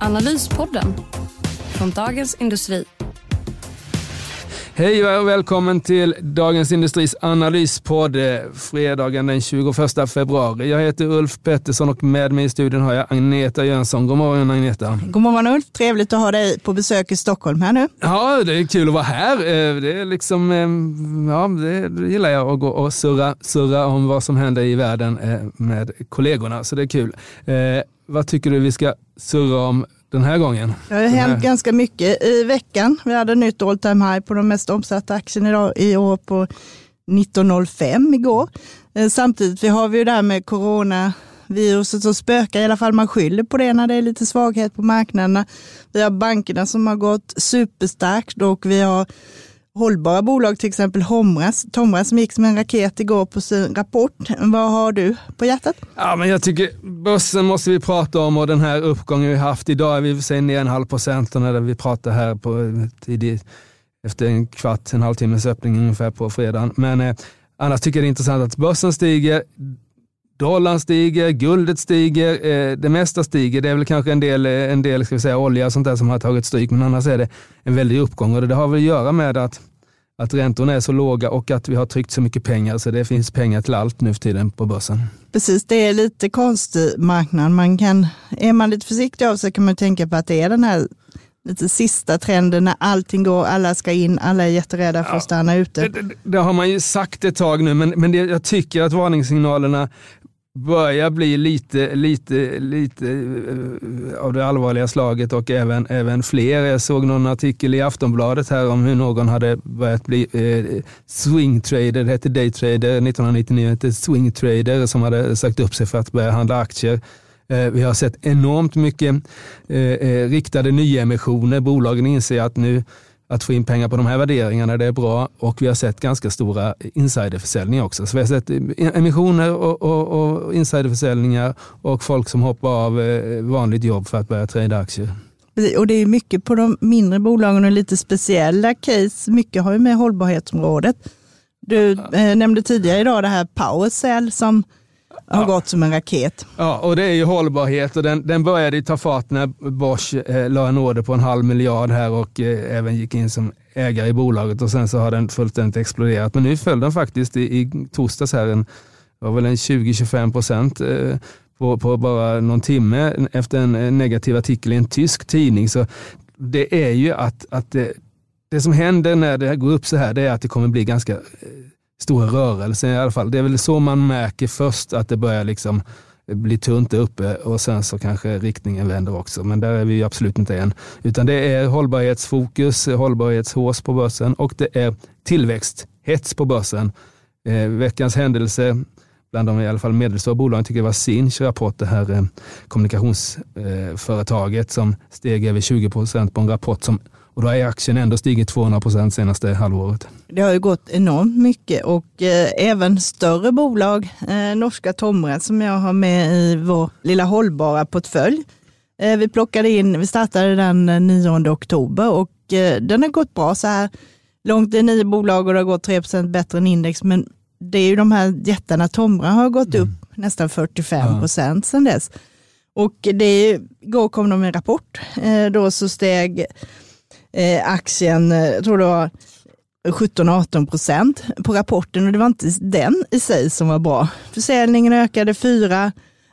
Analyspodden från Dagens Industri. Hej och välkommen till Dagens Industris analyspodd fredagen den 21 februari. Jag heter Ulf Pettersson och med mig i studion har jag Agneta Jönsson. God morgon Agneta. God morgon Ulf, trevligt att ha dig på besök i Stockholm här nu. Ja, det är kul att vara här. Eh, det är liksom, eh, ja, det gillar jag att gå och surra, surra om vad som händer i världen eh, med kollegorna, så det är kul. Vad tycker du vi ska surra om den här gången? Det har hänt ganska mycket i veckan. Vi hade nytt all time high på de mest omsatta aktierna i år på 1905 igår. Eh, samtidigt vi har vi ju det här med coronaviruset som spökar, i alla fall man skyller på det när det är lite svaghet på marknaderna. Vi har bankerna som har gått superstarkt och vi har hållbara bolag, till exempel Homras, Tomra som gick som en raket igår på sin rapport. Vad har du på hjärtat? Ja, men jag tycker börsen måste vi prata om och den här uppgången vi haft. Idag är vi säger ner en halv procent och när vi pratar här på tidigt, efter en kvart, en halvtimmes öppning ungefär på fredagen. Men eh, annars tycker jag det är intressant att börsen stiger, Dollarn stiger, guldet stiger, eh, det mesta stiger. Det är väl kanske en del, eh, en del ska vi säga, olja och sånt där som har tagit stryk, men annars är det en väldig uppgång. Och det har väl att göra med att, att räntorna är så låga och att vi har tryckt så mycket pengar, så det finns pengar till allt nu för tiden på börsen. Precis, det är lite konstig marknad. Man kan, är man lite försiktig av sig kan man tänka på att det är den här lite sista trenden när allting går, alla ska in, alla är jätterädda för att stanna ute. Det, det, det, har man ju sagt ett tag nu, men, men det, jag tycker att varningssignalerna börjar bli lite, lite, lite eh, av det allvarliga slaget och även, även fler. Jag såg någon artikel i Aftonbladet här om hur någon hade börjat bli eh, swingtrader, det hette daytrader 1999, hette swingtrader som hade sagt upp sig för att börja handla aktier. Eh, vi har sett enormt mycket eh, eh, riktade nyemissioner. Bolagen inser att nu att få in pengar på de här värderingarna, det är bra. Och vi har sett ganska stora insiderförsäljningar också. Så vi har sett emissioner och, och, och insiderförsäljningar och folk som hoppar av eh, vanligt jobb för att börja trada aktier. Och det är mycket på de mindre bolagen och lite speciella case. Mycket har ju med hållbarhetsområdet. Du eh, nämnde tidigare idag det här PowerCell som har ja. gått som en raket. Ja, och det är ju hållbarhet och den, den började ta fart när Bosch eh, la en order på en halv miljard här och eh, även gick in som ägare i bolaget och sen så har den fullständigt exploderat. Men nu föll den faktiskt i, i torsdags här en, var väl en 20-25 procent eh, på, på, bara någon timme efter en eh, negativ artikel i en tysk tidning. Så det är ju att, att det, det som händer när det går upp så här, det är att det kommer bli ganska eh, stora rörelser i alla fall. Det är väl så man märker först att det börjar liksom bli tunt där uppe och sen så kanske riktningen vänder också. Men där är vi absolut inte än. Utan det är hållbarhetsfokus, hållbarhetshås på börsen och det är tillväxthets på börsen. Eh, veckans händelse bland de i alla fall medelstora bolagen tycker jag var Sinch rapport, det här eh, kommunikationsföretaget som steg över 20 procent på en rapport som och då har aktien ändå stigit 200 procent senaste halvåret. Det har ju gått enormt mycket och eh, även större bolag, eh, norska Tomra som jag har med i vår lilla hållbara portfölj. Eh, vi plockade in, vi startade den 9 eh, oktober och eh, den har gått bra så här långt. Det är nio bolag och det har gått 3 procent bättre än index, men det är ju de här jättarna, Tomra har gått mm. upp nästan 45 procent ja. sedan dess. Och det, igår kom de med en rapport, eh, då så steg eh, aktien, eh, jag tror det var 17-18 procent på rapporten och det var inte den i sig som var bra. Försäljningen ökade 4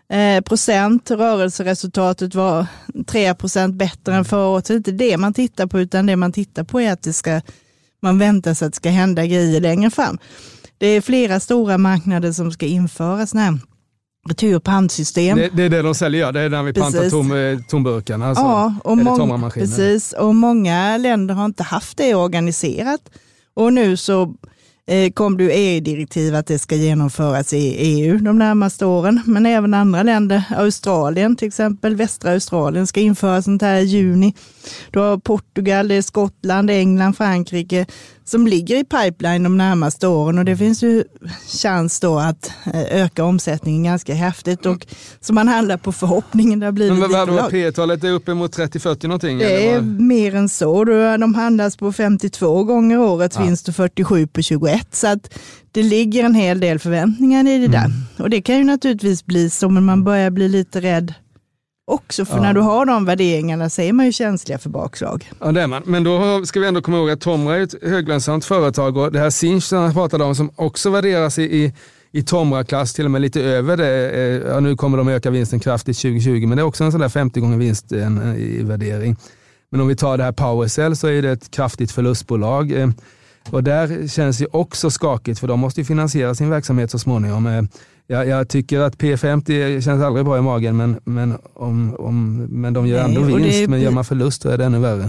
eh, procent, rörelseresultatet var 3 procent bättre än förra året. Så det är inte det man tittar på, utan det man tittar på är att det ska, man väntar sig att det ska hända grejer längre fram. Det är flera stora marknader som ska införas här returpantsystem. Det, det, är det de säljer, ja. det är när vi precis. pantar tom, eh, tomburkarna. Alltså, ja, och, mång precis, och många länder har inte haft det organiserat. Och nu så eh, kom det EU-direktiv att det ska genomföras i EU de närmaste åren, men även andra länder, Australien till exempel, västra Australien ska införa sånt här i juni. Du har Portugal, det är Skottland, England, Frankrike som ligger i pipeline de närmaste åren och det finns ju chans då att eh, öka omsättningen ganska häftigt och så man handlar på förhoppningen. Det har blivit Men vad lag. P-talet är uppemot 30-40 någonting? Det är mer än så. De handlas på 52 gånger årets Ja. vinst och 47 på 21. Så att det ligger en hel del förväntningar i det där. Mm. Och det kan ju naturligtvis bli så, men man börjar bli lite rädd också. För Ja. när du har de värderingarna så är man ju känsliga för bakslag. Ja, det är man. Men då ska vi ändå komma ihåg att Tomra är ett höglönsamt företag och det här Sinch som jag pratade om som också värderas i, i, i Tomra-klass, till och med lite över det. eh, Ja, nu kommer de öka vinsten kraftigt 2020, men det är också en sån där 50 gånger vinst eh, i värdering. Men om vi tar det här Powercell så är det ett kraftigt förlustbolag. eh, Och där känns det också skakigt för de måste ju finansiera sin verksamhet så småningom. Jag, jag tycker att P50 känns aldrig bra i magen men, men, om, om, men de gör Nej, ändå det vinst. är- Men gör man förlust då är det ännu värre.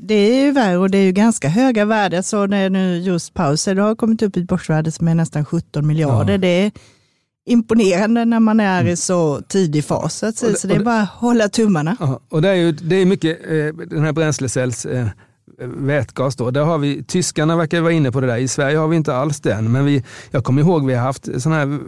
Det är ju värre och det är ju ganska höga värden. Så när nu just pauser, det har kommit upp ett börsvärde som är nästan 17 miljarder. Ja. Det är imponerande när man är i så tidig fas. Så, det- så det är bara att hålla tummarna. Ja, och det är ju det är mycket eh, den här bränslecells eh, vätgas då. Där har vi, tyskarna verkar vara inne på det där. I Sverige har vi inte alls den. Men vi, jag kommer ihåg vi har haft sådana här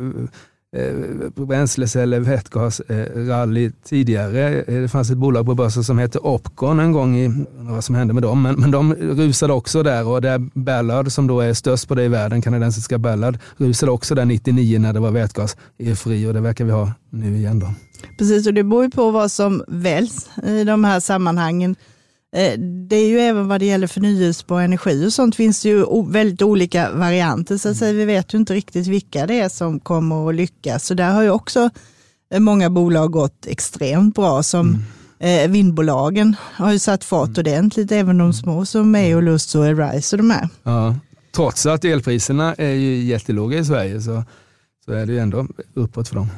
eh, bränsleceller, vätgasrally eh, tidigare. Det fanns ett bolag på börsen som hette Opcon en gång i, vad som hände med dem, men, men de rusade också där och där Ballard som då är störst på det i världen, kanadensiska Ballard, rusade också där 99 när det var vätgas fri och det verkar vi ha nu igen då. Precis, och det beror ju på vad som väljs i de här sammanhangen. Eh, Det är ju även vad det gäller förnyelsebar energi och sånt finns det ju väldigt olika varianter. Så att säga, vi vet ju inte riktigt vilka det är som kommer att lyckas. Så där har ju också eh, många bolag gått extremt bra. Som eh, vindbolagen har ju satt fart ordentligt, även de små som är och Lust och Rise och de här. Ja, trots att elpriserna är ju jättelåga i Sverige så, så är det ju ändå uppåt för dem.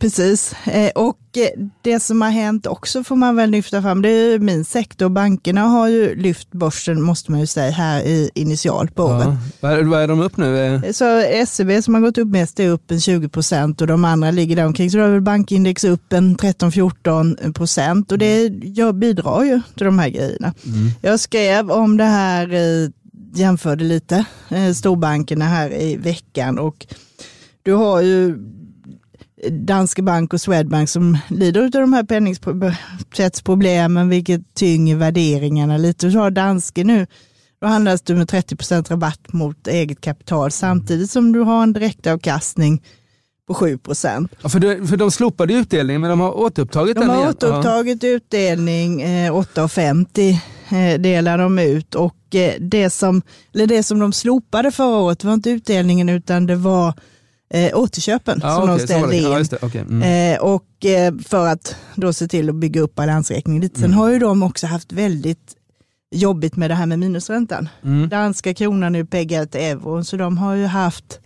Precis, Eh, och eh, det som har hänt också får man väl lyfta fram, det är ju min sektor. Bankerna har ju lyft börsen, måste man ju säga, här i initialt på året. Ja. Vad, är, vad är de upp nu? Eh, Så SEB som har gått upp mest är upp en 20 procent och de andra ligger där omkring. Så då har väl bankindex upp en 13-14 procent och det gör, bidrar ju till de här grejerna. Mm. Jag skrev om det här, jämförde lite storbankerna här i veckan och du har ju Danske Bank och Swedbank som lider av de här penningtvättsproblemen, vilket tynger värderingarna lite. Så har Danske nu, då handlas du med 30% rabatt mot eget kapital samtidigt som du har en direktavkastning på 7 Ja, för, de, för de slopade utdelningen men de har återupptagit De den har igen. återupptagit utdelning, eh, 8,50 eh, delar de ut och eh, det som, eller det som de slopade förra året var inte utdelningen utan det var eh, återköpen Ja, som okej, de ställde in. Ja. Okej, mm. Eh, och eh, för att då se till att bygga upp balansräkningen lite. Sen Mm. har ju de också haft väldigt jobbigt med det här med minusräntan. Mm. Danska kronan är ju peggad till euron så de har ju haft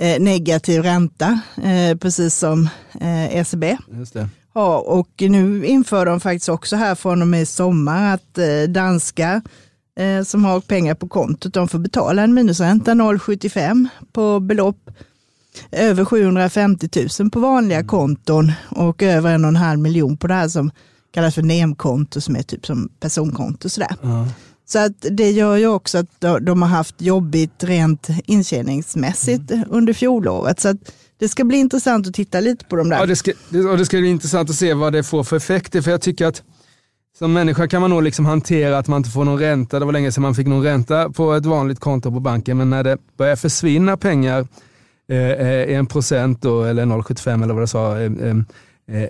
eh, negativ ränta, eh, precis som eh, ECB Just det. har. Och nu inför de faktiskt också här från och med i sommar att eh, danska som har pengar på kontot, de får betala en minusränta 0,75 på belopp över 750 000 på vanliga konton och över en och en halv miljon på det här som kallas för NEM-konto som är typ som personkonto. Sådär. Ja. Så att det gör ju också att de- har haft jobbigt rent intjäningsmässigt under fjolåret. Så att det ska bli intressant att titta lite på de där. Ja, det, ska, det, och det ska bli intressant att se vad det får för effekter. För jag tycker att som människa kan man nog liksom hantera att man inte får någon ränta. Det var länge sedan man fick någon ränta på ett vanligt konto på banken. Men när det börjar försvinna pengar, Eh, eh, en procent då, eller 0,75 eller vad det sa, eh, eh, eh,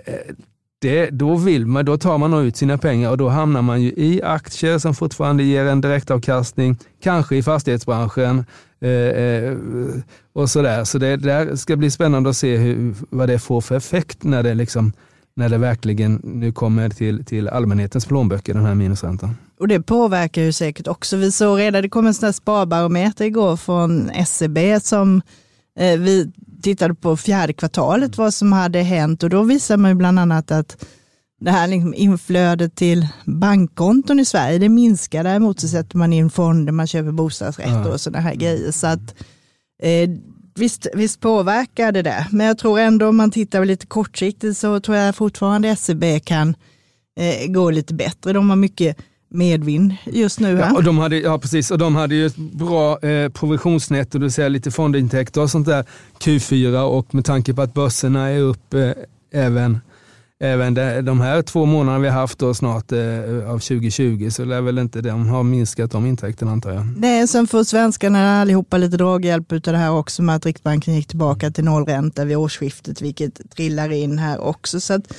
det, då, vill man, då tar man nog ut sina pengar och då hamnar man ju i aktier som fortfarande ger en direktavkastning, kanske i fastighetsbranschen eh, eh, och sådär. Så det där ska bli spännande att se hur, vad det får för effekt när det, liksom, när det verkligen nu kommer till, till allmänhetens plånböcker, den här minusräntan. Och det påverkar ju säkert också. Vi såg redan, det kom en sån här sparbarometer igår från SEB som vi tittade på fjärde kvartalet vad som hade hänt och då visar man ju bland annat att det här liksom inflödet till bankkonton i Sverige, det minskar. Däremot så sätter man in fonder, man köper bostadsrätter och sådana här grejer. Så att Eh, visst, visst påverkar det det, men jag tror ändå om man tittar lite kortsiktigt så tror jag fortfarande SEB kan eh, gå lite bättre. De har mycket medvind just nu. Ja, och de hade, ja, precis. Och de hade ju ett bra eh, provisionsnetto, det vill säga lite fondintäkter och sånt där Q4 och med tanke på att börserna är upp eh, även även de här två månaderna vi har haft då snart eh, av 2020 så lär väl inte de ha minskat de intäkterna antar jag. Nej, sen får svenskarna allihopa lite draghjälp av det här också med att Riksbanken gick tillbaka till nollränta vid årsskiftet, vilket trillar in här också. Så att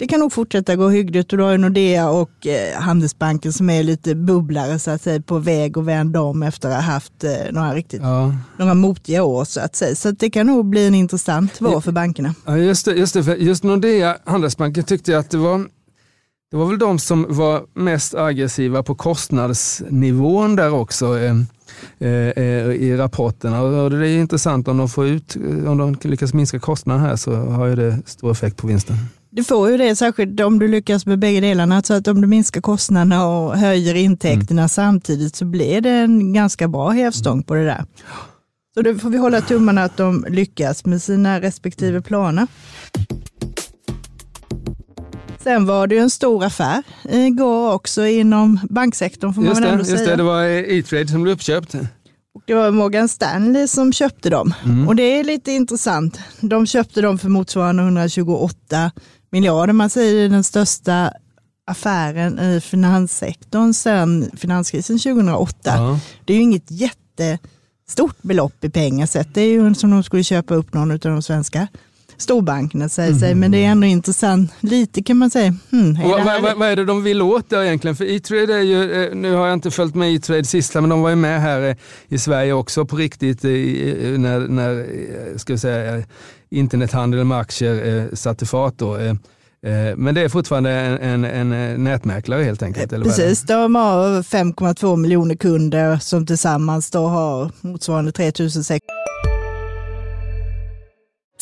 det kan nog fortsätta gå hyggligt och då är Nordea och eh, Handelsbanken som är lite bubblare så att säga på väg att vända om efter att ha haft eh, några riktigt ja. några motiga år så att säga. Så att det kan nog bli en intressant vår för bankerna. Ja, just det, just det. Just Nordea, Handelsbanken tyckte jag att det var det var väl de som var mest aggressiva på kostnadsnivån där också eh, eh, i rapporterna. Och det är intressant om de får ut, om de lyckas minska kostnaderna här så har ju det stor effekt på vinsten. Du får ju det, särskilt om du lyckas med bägge delarna. Så att om du minskar kostnaderna och höjer intäkterna mm. samtidigt så blir det en ganska bra hävstång på det där. Så då får vi hålla tummarna att de lyckas med sina respektive planer. Sen var det ju en stor affär igår också inom banksektorn får man just väl ändå det, just säga. Det, det var E-trade som blev uppköpt. Och det var Morgan Stanley som köpte dem. Mm. Och det är lite intressant. De köpte dem för motsvarande 128 miljarder. Man säger den största affären i finanssektorn sedan finanskrisen 2008. Ja. Det är ju inget jättestort belopp i pengar sett. Det är ju som om de skulle köpa upp någon av de svenska storbankerna säger mm. sig, men det är ändå intressant. Lite kan man säga. Hmm, vad, vad, vad, är det de vill åt där egentligen? För E-trade är ju, eh, nu har jag inte följt med E-trade sista, men de var ju med här eh, i Sverige också på riktigt när, när ska vi säga, internethandel med aktier satte fart då. Men det är fortfarande en, en, en nätmäklare helt enkelt? Eller Precis, de har 5,2 miljoner kunder som tillsammans då har motsvarande 3600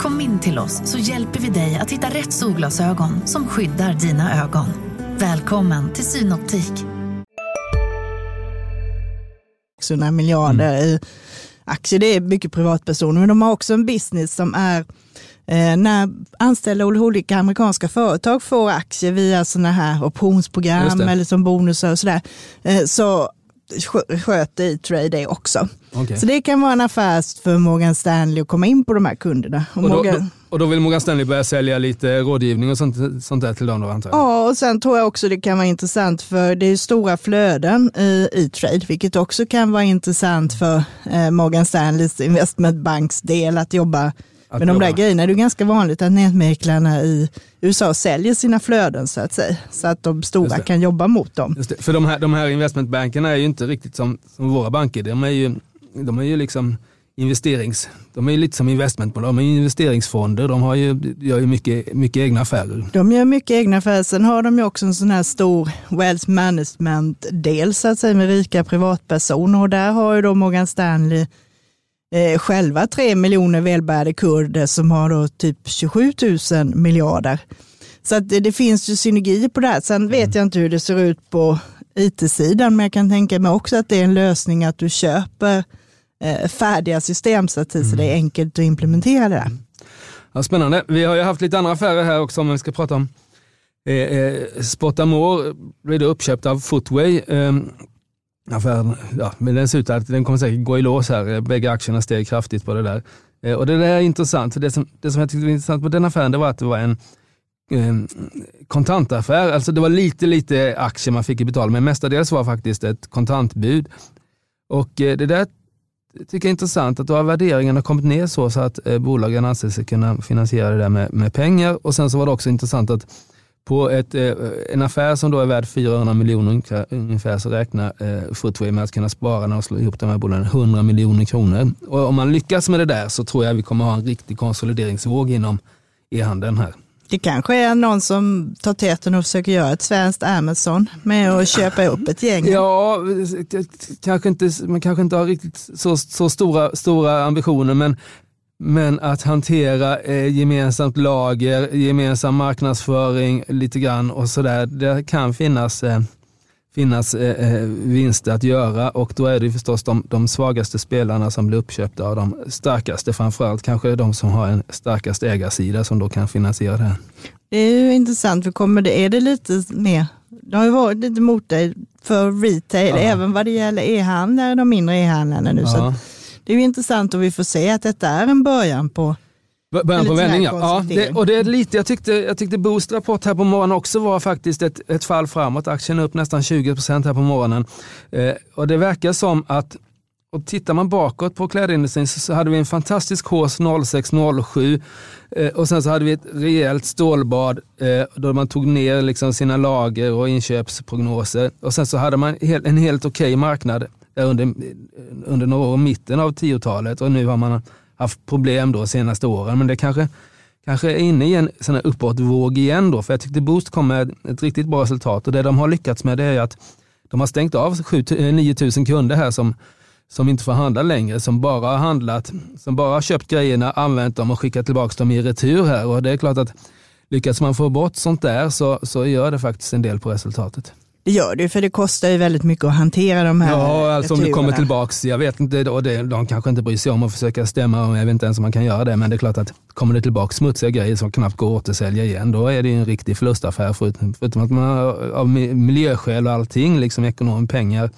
Kom in till oss så hjälper vi dig att hitta rätt solglasögon som skyddar dina ögon. Välkommen till Synoptik. 600 miljarder mm. i aktier, det är mycket privatpersoner, men de har också en business som är eh, när anställda och olika amerikanska företag får aktier via sådana här optionsprogram eller som bonusar och sådär, eh, så sköter E-trade det också. Okay. Så det kan vara en affär för Morgan Stanley att komma in på de här kunderna. Och, och, då, Morgan... och då, vill Morgan Stanley börja sälja lite rådgivning och sånt, sånt där till dem då antar jag? Ja, och sen tror jag också det kan vara intressant för det är stora flöden i E-trade, vilket också kan vara intressant för eh, Morgan Stanleys investmentbanks del att jobba men de där grejerna, det är ganska vanligt att nätmäklarna i USA säljer sina flöden så att säga. Så att de stora kan jobba mot dem. För de här, de här investmentbankerna är ju inte riktigt som, som våra banker. De är ju, de är ju liksom investerings... De är lite som investmentbolag, de är investeringsfonder. De har ju, gör ju mycket, mycket egna affärer. De gör mycket egna affärer. Sen har de ju också en sån här stor wealth management-del så att säga med rika privatpersoner. Och där har ju då Morgan Stanley eh, själva tre miljoner välbärgade kurder som har då typ 27 000 miljarder. Så att det, det finns ju synergier på det här. Sen vet mm. jag inte hur det ser ut på it-sidan, men jag kan tänka mig också att det är en lösning att du köper eh, färdiga system så att mm. det är enkelt att implementera det. Där. Ja, spännande. Vi har ju haft lite andra affärer här också om vi ska prata om. Eh, eh, Spotamore blev uppköpt av Footway. Eh, affären, ja, men den ser ut att den kommer säkert gå i lås här. Bägge aktierna steg kraftigt på det där. Eh, och det där är intressant, för det som, det som jag tyckte var intressant på den affären det var att det var en eh, kontantaffär. Alltså det var lite, lite aktier man fick betala, men mestadels var faktiskt ett kontantbud. Och eh, det där tycker jag är intressant, att då har värderingarna kommit ner så, så att eh, bolagen anser sig kunna finansiera det där med, med pengar. Och sen så var det också intressant att på ett, eh, en affär som då är värd 400 miljoner ungefär så räknar eh, Footway med att kunna spara när de slår ihop de här bolagen 100 miljoner kronor. Och om man lyckas med det där så tror jag vi kommer ha en riktig konsolideringsvåg inom e-handeln här. Det kanske är någon som tar täten och försöker göra ett svenskt Amazon med att köpa upp ett gäng. Ja, kanske inte, man kanske inte har riktigt så, så stora, stora ambitioner men men att hantera eh, gemensamt lager, gemensam marknadsföring lite grann och sådär. Det kan finnas, eh, finnas eh, eh, vinster att göra och då är det förstås de, de svagaste spelarna som blir uppköpta av de starkaste. Framförallt kanske de som har en starkast ägarsida som då kan finansiera det. Det är ju intressant, för kommer det, är det lite mer, det har ju varit lite mot dig för retail, ja. även vad det gäller e-handel, de mindre e-handlarna nu. Ja. Så det är ju intressant och vi får se att detta är en början på Början på vändning ja. Det, och det är lite, jag tyckte, jag tyckte Boost rapport här på morgonen också var faktiskt ett, ett fall framåt. Aktien är upp nästan 20% här på morgonen. Eh, och det verkar som att och tittar man bakåt på klädindustrin så hade vi en fantastisk hårs 06-07 eh, och sen så hade vi ett rejält stålbad eh, då man tog ner liksom sina lager och inköpsprognoser. Och sen så hade man en helt okej okay marknad under, under några år, mitten av 10-talet och nu har man haft problem då senaste åren. Men det kanske, kanske är inne i en sån här uppåtvåg igen då, för jag tyckte Boost kom med ett riktigt bra resultat och det de har lyckats med det är att de har stängt av 9000 eh, kunder här som, som inte får handla längre, som bara har handlat, som bara har köpt grejerna, använt dem och skickat tillbaka dem i retur här. Och det är klart att lyckas man få bort sånt där så, så gör det faktiskt en del på resultatet. Det gör det, för det kostar ju väldigt mycket att hantera de här Ja, alltså om det kommer tillbaks, jag vet inte, det, de kanske inte bryr sig om att försöka stämma, jag vet inte ens om man kan göra det, men det är klart att kommer det tillbaka smutsiga grejer som knappt går att återsälja igen, då är det en riktig förlustaffär, förutom, förutom att man av miljöskäl och allting, liksom ekonom, pengar,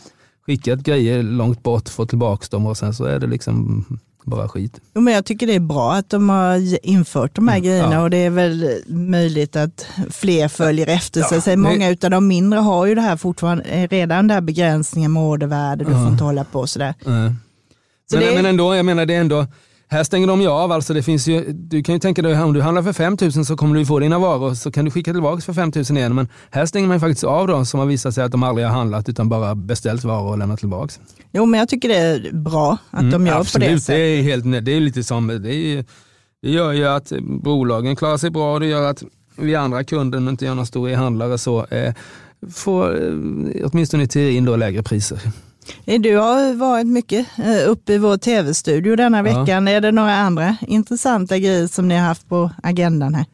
skickat grejer långt bort, fått tillbaka dem och sen så är det liksom bara skit. Jo, men jag tycker det är bra att de har infört de här mm, grejerna ja. och det är väl möjligt att fler följer efter ja, sig. Många av de mindre har ju det här fortfarande, eh, redan den här begränsningen med ordervärde, du får inte hålla på sådär. Mm. Så men, det... men ändå, jag menar det är ändå, här stänger de ju av, alltså det finns ju, du kan ju tänka dig om du handlar för 5 000 så kommer du få dina varor så kan du skicka tillbaka för 5 000 igen. Men här stänger man faktiskt av de som har visat sig att de aldrig har handlat utan bara beställt varor och lämnat tillbaka. Jo men jag tycker det är bra att mm, de gör absolut, på det sättet. Det är, helt, det är lite som, det, är, det gör ju att bolagen klarar sig bra och det gör att vi andra kunder, om inte jag någon stor e-handlare så, eh, får eh, åtminstone i teorin då lägre priser. Eh, du har varit mycket eh, uppe i vår tv-studio denna veckan. Ja. Är det några andra intressanta grejer som ni har haft på agendan här?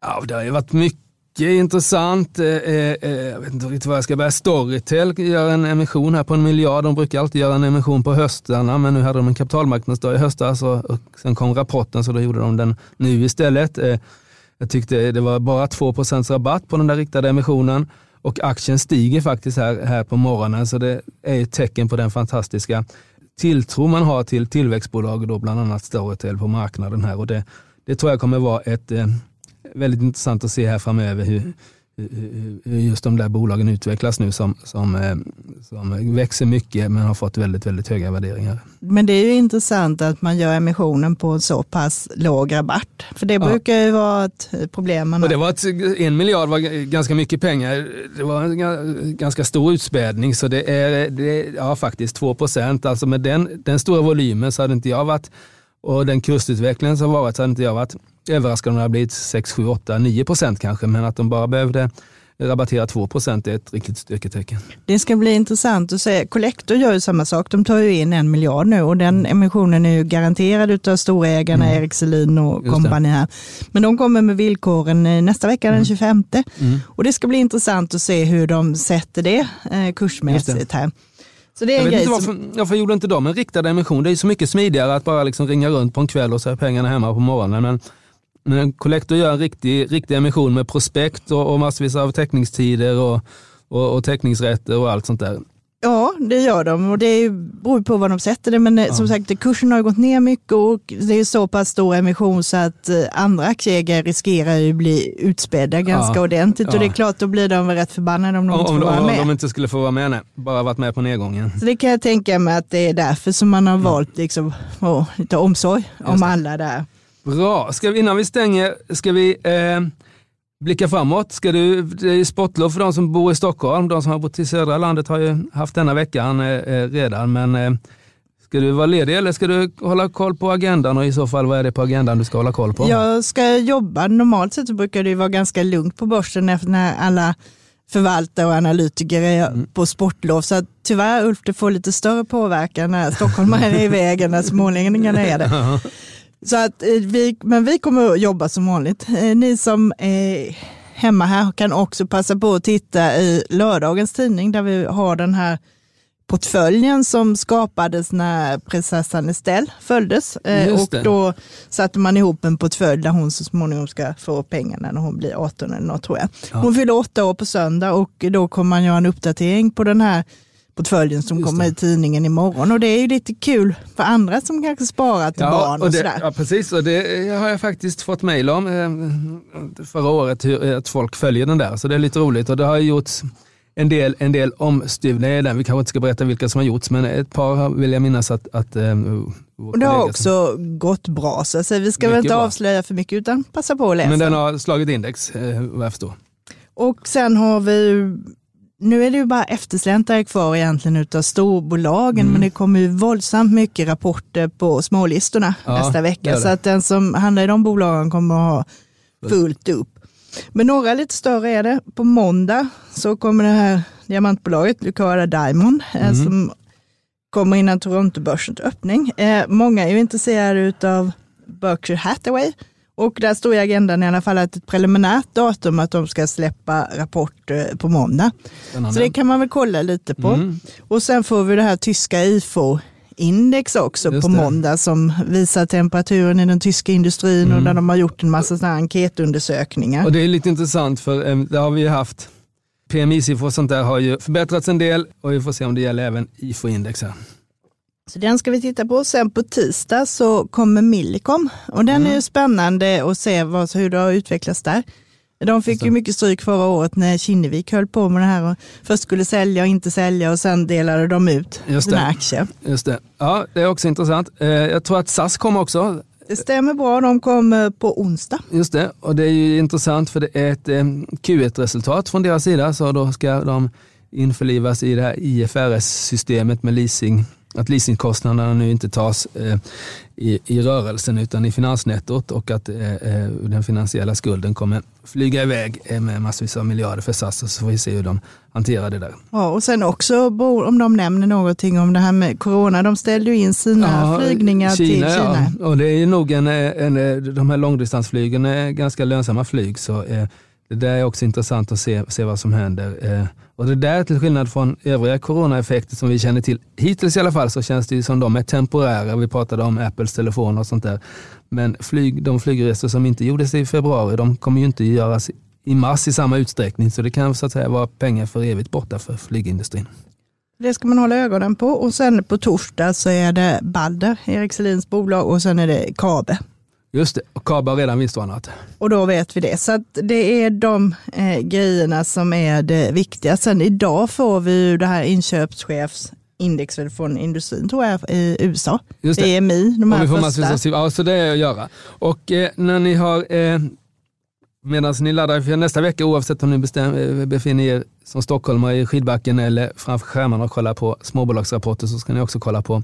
Ja, det har ju varit mycket intressant. Eh, jag vet inte riktigt vad jag ska börja. Storytel gör en emission här på en miljard. De brukar alltid göra en emission på höstarna, men nu hade de en kapitalmarknadsdag i höstas och sen kom rapporten så då gjorde de den nu istället. Jag tyckte det var bara 2% rabatt på den där riktade emissionen. Och aktien stiger faktiskt här, här på morgonen så det är ett tecken på den fantastiska tilltro man har till tillväxtbolag, då bland annat Storytel på marknaden här. Och det, det tror jag kommer vara ett eh, väldigt intressant att se här framöver hur, just de där bolagen utvecklas nu som, som, eh, som växer mycket men har fått väldigt, väldigt höga värderingar. Men det är ju intressant att man gör emissionen på en så pass låg rabatt. För det ja. brukar ju vara ett problem. Man och det var ett, en miljard var ganska mycket pengar. Det var en ganska stor utspädning så det är, det är ja, faktiskt 2 procent. Alltså med den, den stora volymen så hade inte jag varit och den kursutvecklingen som varit så hade inte jag varit överraskad om det hade blivit 6, 7, 8, 9 procent kanske, men att de bara behövde rabattera 2 procent är ett riktigt styrketecken. Det ska bli intressant att se. Collector gör ju samma sak. De tar ju in en miljard nu och den emissionen är ju garanterad av storägarna mm. Erik Selin och kompani här. Men de kommer med villkoren nästa vecka den 25. Mm. mm. Och det ska bli intressant att se hur de sätter det eh, kursmässigt här. Så det är jag vet inte varför, som... varför gjorde inte de en riktad emission? Det är så mycket smidigare att bara liksom ringa runt på en kväll och så är pengarna hemma på morgonen. Men men Collector gör en riktig, riktig emission med prospekt och, och massvis av teckningstider och, och, och teckningsrätter och allt sånt där. Ja, det gör de och det beror på vad de sätter det. Men eh, ja. som sagt, kursen har gått ner mycket och det är så pass stor emission så att eh, andra aktieägare riskerar ju bli utspädda ganska ja. ordentligt. Ja. Och det är klart, då blir de väl rätt förbannade om de om, inte får vara med. Om de inte skulle få vara med, nej. Bara varit med på nedgången. Så det kan jag tänka mig att det är därför som man har valt liksom, oh, lite omsorg om alla där. Bra. Ska vi, innan vi stänger, ska vi... Eh, blicka framåt. Ska du, det är sportlov för de som bor i Stockholm. De som har bott i södra landet har ju haft denna veckan eh, redan. Men eh, ska du vara ledig eller ska du hålla koll på agendan och i så fall vad är det på agendan du ska hålla koll på? Jag ska jobba. Normalt sett så brukar det vara ganska lugnt på börsen efter när alla förvaltare och analytiker är mm. på sportlov. Så att, tyvärr Ulf, det får lite större påverkan när stockholmarna är iväg än när smålänningarna är det. Så att eh, vi, men vi kommer att jobba som vanligt. Eh, ni som är hemma här kan också passa på att titta i lördagens tidning där vi har den här portföljen som skapades när prinsessan Estelle föddes. Eh, och då satte man ihop en portfölj där hon så småningom ska få pengarna när hon blir 18 eller något tror jag. Ja. Hon fyller åtta år på söndag och då kommer man göra en uppdatering på den här portföljen som Just kommer det. i tidningen imorgon. Och det är ju lite kul för andra som kanske sparar till ja, barn och, och det, sådär. Ja, precis. Och det har jag faktiskt fått mejl om eh, förra året, hur, att folk följer den där. Så det är lite roligt. Och det har gjorts en del, en del omstuvningar i den. Vi kanske inte ska berätta vilka som har gjorts, men ett par vill jag minnas att... att eh, och det har också som... gått bra, så alltså, vi ska väl inte bra. avslöja för mycket utan passa på att läsa. Men den har slagit index, eh, vad jag förstår. Och sen har vi nu är det ju bara eftersläntrare kvar egentligen utav storbolagen, mm. men det kommer ju våldsamt mycket rapporter på smålistorna ja, nästa vecka. Så att den som handlar i de bolagen kommer att ha fullt upp. Men några lite större är det. På måndag så kommer det här diamantbolaget Lucara Diamond eh, mm. som kommer innan Torontobörsens öppning. Eh, många är ju intresserade av Berkshire Hathaway och där står i agendan i alla fall att ett preliminärt datum att de ska släppa rapport eh, på måndag. Spännande. Så det kan man väl kolla lite på. Mm. Och sen får vi det här tyska IFO index också Just på måndag som visar temperaturen i den tyska industrin mm. och där de har gjort en massa sådana enkätundersökningar. Och det är lite intressant för um, det har vi haft. PMI-siffror och sånt där har ju förbättrats en del och vi får se om det gäller även IFO-index här. Så den ska vi titta på. Sen på tisdag så kommer Millicom och den mm. är spännande att se vad, hur det har utvecklats där. De fick ju mycket stryk förra året när Kinnevik höll på med det här och först skulle sälja och inte sälja och sen delade de ut Just sina aktier. Just det. Ja, det är också intressant. Eh, jag tror att SAS kommer också. Det stämmer bra, de kommer på onsdag. Just det, och det är ju intressant för det är ett eh, Q1-resultat från deras sida så då ska de införlivas i det här IFRS-systemet med leasing att leasingkostnaderna nu inte tas eh, i, i rörelsen utan i finansnettot och att eh, eh den finansiella skulden kommer flyga iväg eh, med massvis av miljarder för SAS och så får vi se hur de hanterar det där. Ja, och sen också om de nämner någonting om det här med corona. De ställde ju in sina ja, flygningar Kina, till Kina. Ja. Och det är nog en, en, de här långdistansflygen är ganska lönsamma flyg så eh, det där är också intressant att se, se vad som händer. Eh, och det där till skillnad från övriga coronaeffekter som vi känner till, hittills i alla fall, så känns det som de är temporära. Vi pratade om Apples telefon och sånt där. Men flyg, de flygresor som inte gjordes i februari, de kommer ju inte göras i mars i samma utsträckning. Så det kan så att säga vara pengar för evigt borta för flygindustrin. Det ska man hålla ögonen på och sen på torsdag så är det Balder, Erik Selins bolag och sen är det Kabe. Just det, och KABE har redan vinstvarnat. Och då vet vi det. Så det är de eh, grejerna som är det viktiga. Sen idag får vi ju det här inköpschefsindex från industrin tror jag i USA. Just det. EMI, de här och vi får första. Ja, så det är att göra. Och eh, när ni har, eh, medan ni laddar för nästa vecka, oavsett om ni bestäm, eh, befinner er som stockholmare i skidbacken eller framför skärmarna och kollar på småbolagsrapporter så ska ni också kolla på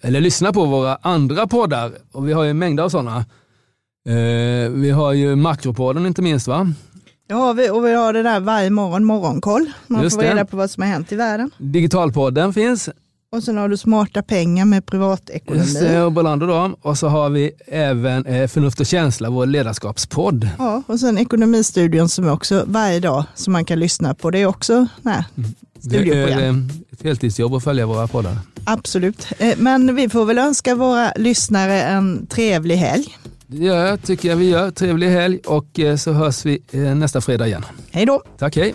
eller lyssna på våra andra poddar. Och vi har ju mängder av sådana. Eh, vi har ju Makropodden inte minst va? Det har vi och vi har det där varje morgon, morgonkoll. Man Just får reda på vad som har hänt i världen. Digitalpodden finns. Och sen har du Smarta pengar med privatekonomi. Just det, och Bolander då. Och så har vi även eh, Förnuft och känsla, vår ledarskapspodd. Ja, och sen Ekonomistudion som är också varje dag som man kan lyssna på. Det är också nej, studioprogram. Det är eh, ett heltidsjobb att följa våra poddar. Absolut, eh, men vi får väl önska våra lyssnare en trevlig helg. Det jag, tycker jag vi gör. Trevlig helg och så hörs vi nästa fredag igen. Hej då. Tack, hej.